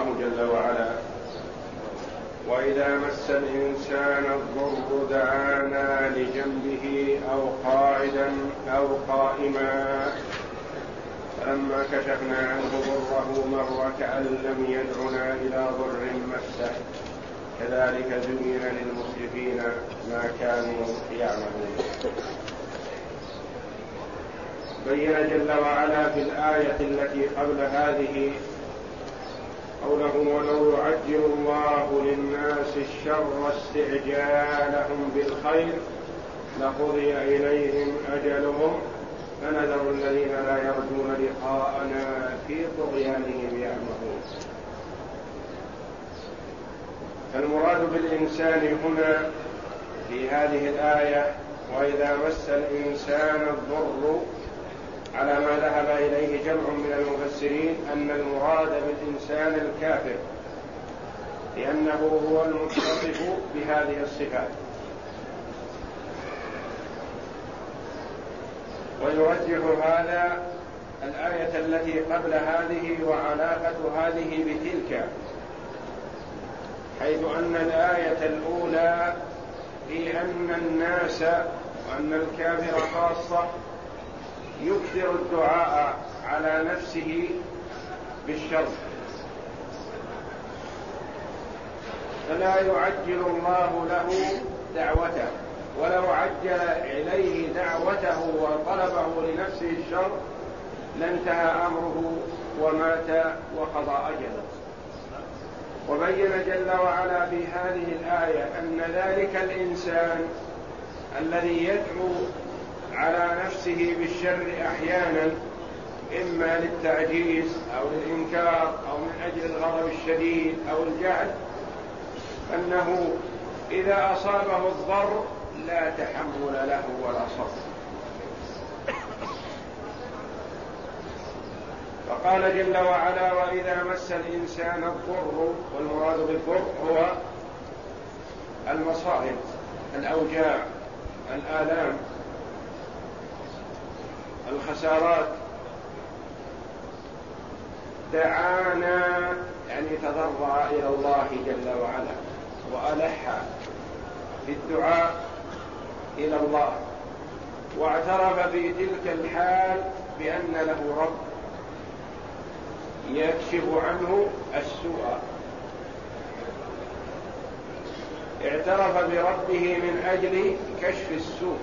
الله جل وعلا. وإذا مس الإنسان الضر دعانا لجنبه أو قاعدا أو قائما. فلما كشفنا عنه ضره مر كأن لم يدعنا إلى ضر مسه. كذلك زين للمسرفين ما كانوا يعملون. بين جل وعلا في الآية التي قبل هذه قوله ولو يعجل الله للناس الشر استعجالهم بالخير. لقضي إليهم أجلهم. فنذر الذين لا يرجون لقاءنا في طغيانهم يعمهون. فالمراد بالإنسان هنا في هذه الآية وإذا مس الإنسان الضر على ما ذهب إليه جمع من المفسرين أن المراد بالإنسان الكافر لأنه هو المتصف بهذه الصفات. ويرجح هذا الآية التي قبل هذه وعلاقة هذه بتلك حيث أن الآية الأولى في أن الناس وأن الكافر خاصة يكثر الدعاء على نفسه بالشر. فلا يعجل الله له دعوته ولو عجل إليه دعوته وطلبه لنفسه الشر. لانتهى أمره ومات وقضى أجله. وبين جل وعلا في هذه الآية أن ذلك الإنسان الذي يدعو على نفسه بالشر أحيانا إما للتعجيز أو للإنكار أو من أجل الغضب الشديد أو الجهل أنه إذا أصابه الضر لا تحمل له ولا صبر. فقال جل وعلا وإذا مس الإنسان الضر والمراد بالضر هو المصائب الأوجاع الآلام. الخسارات. دعانا يعني تضرع إلى الله جل وعلا وألح في الدعاء إلى الله. واعترف في تلك الحال بأن له رب يكشف عنه السوء. اعترف بربه من أجل كشف السوء.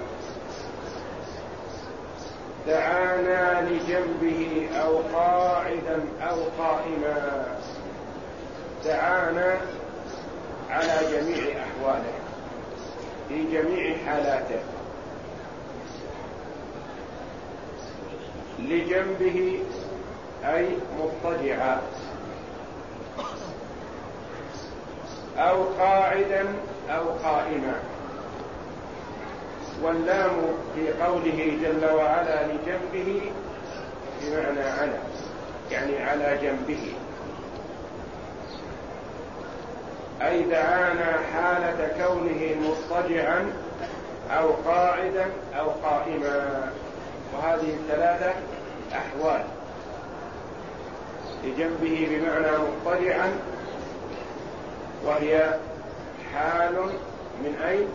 دعانا لجنبه أو قاعدا أو قائما. دعانا على جميع أحواله في جميع حالاته. لجنبه أي مضطجعا. أو قاعدا أو قائما. واللام في قوله جل وعلا لجنبه بمعنى على يعني على جنبه. أي دعانا حالة كونه مضطجعا أو قاعدا أو قائما. وهذه الثلاثة أحوال. لجنبه بمعنى مضطجعا وهي حال من أين؟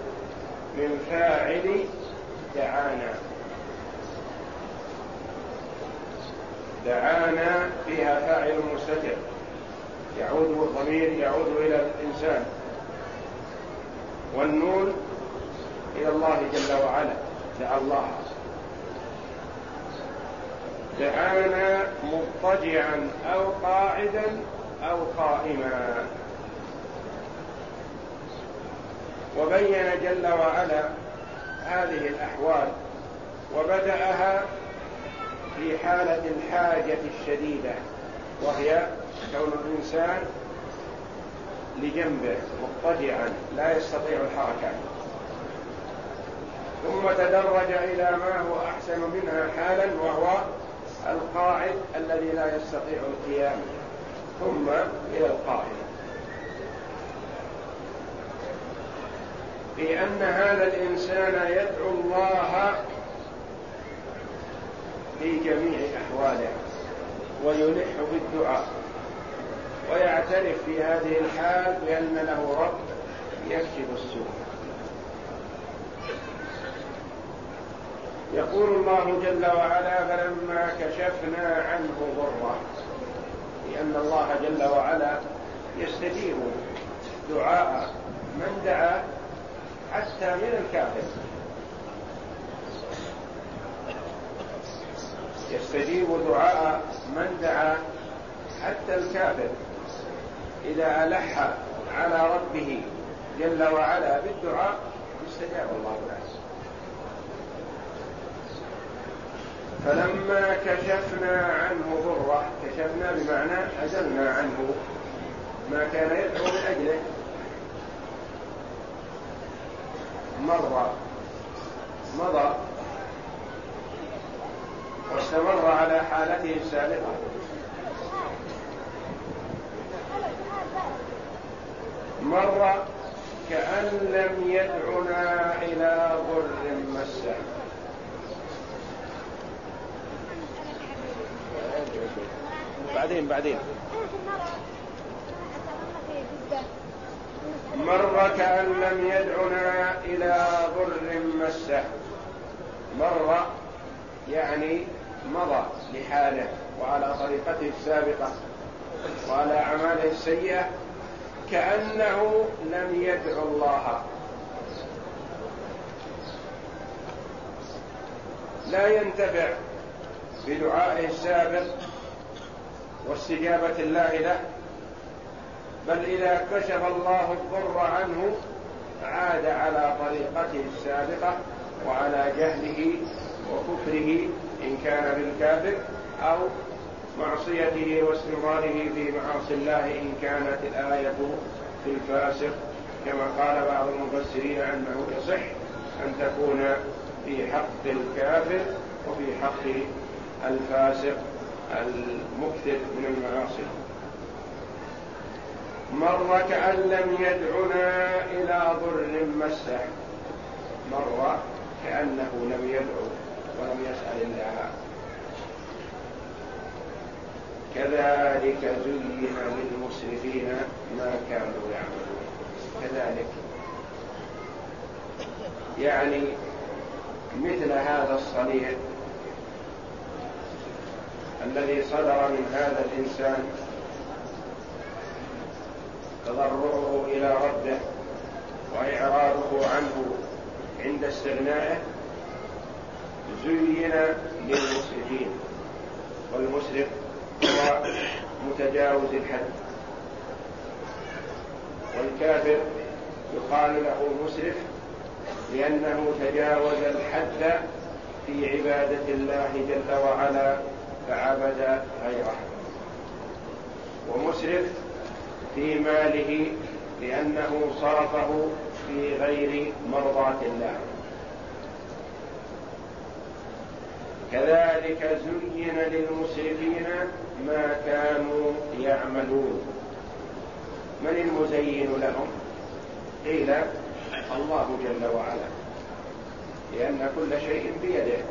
من فاعل دعانا. دعانا فيها فاعل مستتر. يعود الضمير يعود إلى الإنسان. والنون إلى الله جل وعلا. دعا الله. دعانا مضطجعا أو قاعدا أو قائما. وبين جل وعلا هذه الأحوال وبدأها في حالة الحاجة الشديدة وهي كون الإنسان لجنبه مضطجعا لا يستطيع الحركة. ثم تدرج إلى ما هو أحسن منها حالا وهو القاعد الذي لا يستطيع القيام ثم إلى القائم في أن هذا الإنسان يدعو الله في جميع أحواله ويلح بالدعاء ويعلم يعترف في هذه الحال بأن له رب يكشف السوء. يقول الله جل وعلا فلما كشفنا عنه ضره لأن الله جل وعلا يستجيب دعاء من دعا حتى من الكافر. يستجيب دعاء من دعا حتى الكافر. إذا ألح على ربه جل وعلا بالدعاء استجاب الله له فلما كشفنا عنه ضرة كشفنا بمعنى أزلنا عنه ما كان يدعو من أجله مر مضى واستمر على حالته السابقة. مر كأن لم يدعنا إلى ضر مسه. بعدين بعدين. مر كأن لم يدعنا إلى ضر مسه. مر يعني مضى لحاله وعلى طريقته السابقة وعلى أعماله السيئة كأنه لم يدع الله. لا ينتفع بدعائه السابق واستجابة الله له بل إذا كشف الله الضر عنه عاد على طريقته السابقة وعلى جهله وكفره إن كان بالكافر أو معصيته واستمراره في معاصي الله إن كانت الآية في الفاسق. كما قال بعض المفسرين أنه يصح أن تكون في حق الكافر وفي حق الفاسق المكثر من المعاصي. مر كأن لم يدعنا إلى ضر مسه. مر كأنه لم يدعو ولم يسأل الله. كذلك زين للمسرفين ما كانوا يعملون. كذلك. يعني مثل هذا الصنيع الذي صدر من هذا الإنسان تضرعه إلى ربه وإعراضه عنه عند استغنائه زين للمسرفين. والمسرف هو متجاوز الحد. والكافر يقال له مسرف لأنه تجاوز الحد في عبادة الله جل وعلا فعبد غيره. ومسرف في ماله لأنه صرفه في غير مرضاة الله. كذلك زين للمسرفين ما كانوا يعملون. من المزين لهم؟ قيل الله جل وعلا لأن كل شيء بيده.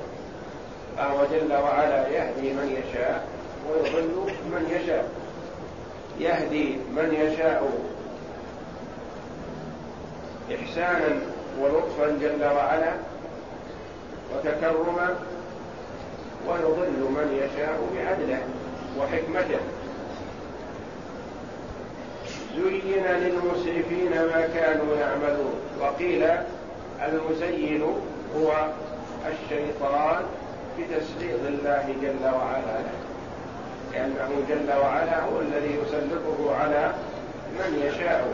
فهو جل وعلا يهدي من يشاء ويضل من يشاء. يهدي من يشاء. إحسانا ولطفا جل وعلا وتكرما ويضل من يشاء بعدله وحكمته. زين للمسرفين ما كانوا يعملون. وقيل المزين هو الشيطان بتسليط الله جل وعلا. له لأنه جل وعلا هو الذي يسلطه على من يشاء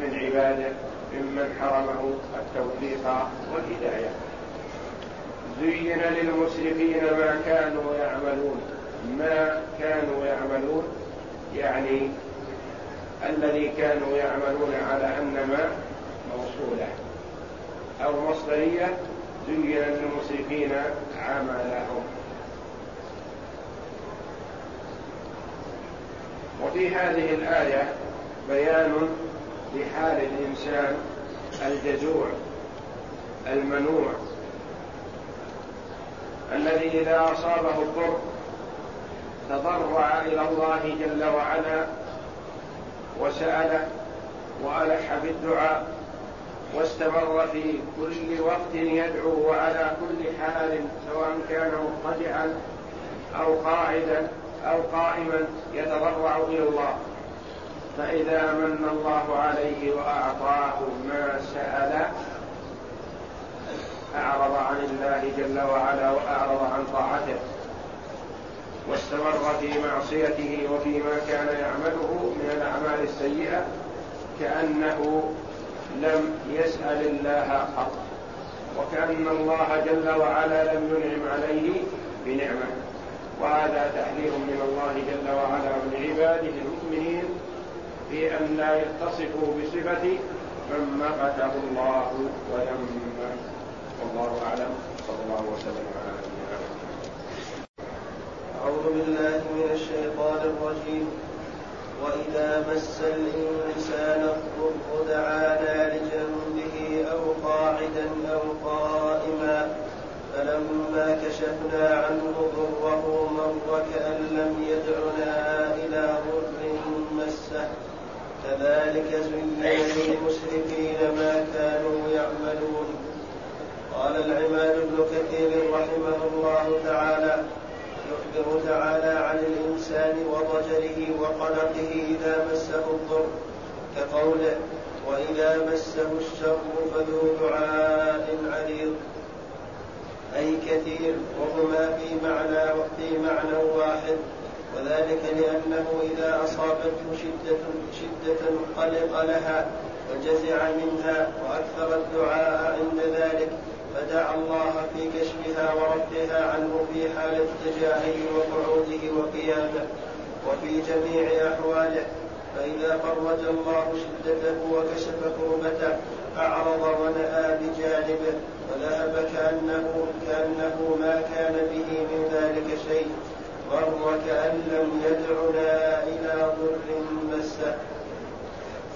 من عباده ممن حرمه التوفيق والهداية. زين للمسرفين ما كانوا يعملون. ما كانوا يعملون يعني الذي كانوا يعملون على أن ما موصولة أو مصدرية زين للمسرفين عملهم. وفي هذه الآية بيان لحال الإنسان الجزوع المنوع الذي إذا أصابه الضر تضرع إلى الله جل وعلا سأله وألح بالدعاء واستمر في كل وقت يدعو وعلى كل حال سواء كان مضطجعا أو قاعدا. أو قائما يتضرع إلى الله. فإذا من الله عليه وأعطاه ما سأل أعرض عن الله جل وعلا وأعرض عن طاعته. واستمر في معصيته وفيما كان يعمله من الأعمال السيئة كأنه لم يسأل الله قط. وكأن الله جل وعلا لم ينعم عليه بنعمة. وهذا تحذير من الله جل وعلا من عباده المؤمنين في أن لا يتصفوا بصفة من مقته الله وذمه والله أعلم. صلى الله وسلم على نبينا أعوذ بالله من الشيطان الرجيم. وإذا مس الإنسان الضر دعانا لجنبه أو قاعدا أو قائما فلما كشفنا عنه ضره مر كأن لم يدعنا إلى ضر مسه. كذلك زين للمشركين ما كانوا يعملون. قال العماد بن كثير رحمه الله تعالى يخبر تعالى عن الإنسان وضجره وقلقه إذا مسه الضر كقوله وإذا مسه الشر فذو دعاء عريض أي كثير وهما في معنى في معنى واحد. وذلك لأنه إذا أصابته شدة شدة قلق لها وجزع منها وأكثر الدعاء عند ذلك فدعا الله في كشفها ورفعها عنه في حال اتجاهه وقعوده وقيامه وفي جميع أحواله. فإذا فرج الله شدته وكشف كربته أعرض ونأى بجانبه. وذهب كأنه كأنه ما كان به من ذلك شيء. وهو كأن لم يدعنا إلى ضر مسه.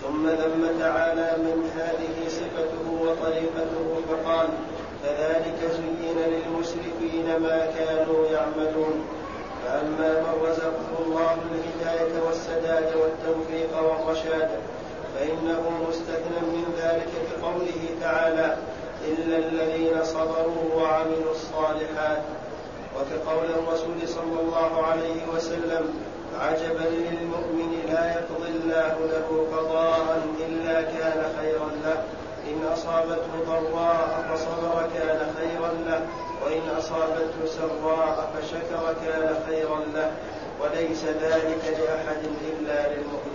ثم ذم تعالى من هذه صفته وطريقته فقال كذلك زين للمشركين ما كانوا يعملون. فأما من رزقه الله الهداية والسداد والتوفيق والرشاد فإنه مستثنى من ذلك كقوله تعالى إلا الذين صبروا وعملوا الصالحات وكقول الرسول صلى الله عليه وسلم عجبا للمؤمن لا يقضي الله له قضاء إلا كان خيرا له إن أصابته ضراء فصبر كان خيرا له وإن أصابته سراء فشكر كان خيرا له وليس ذلك لأحد إلا للمؤمن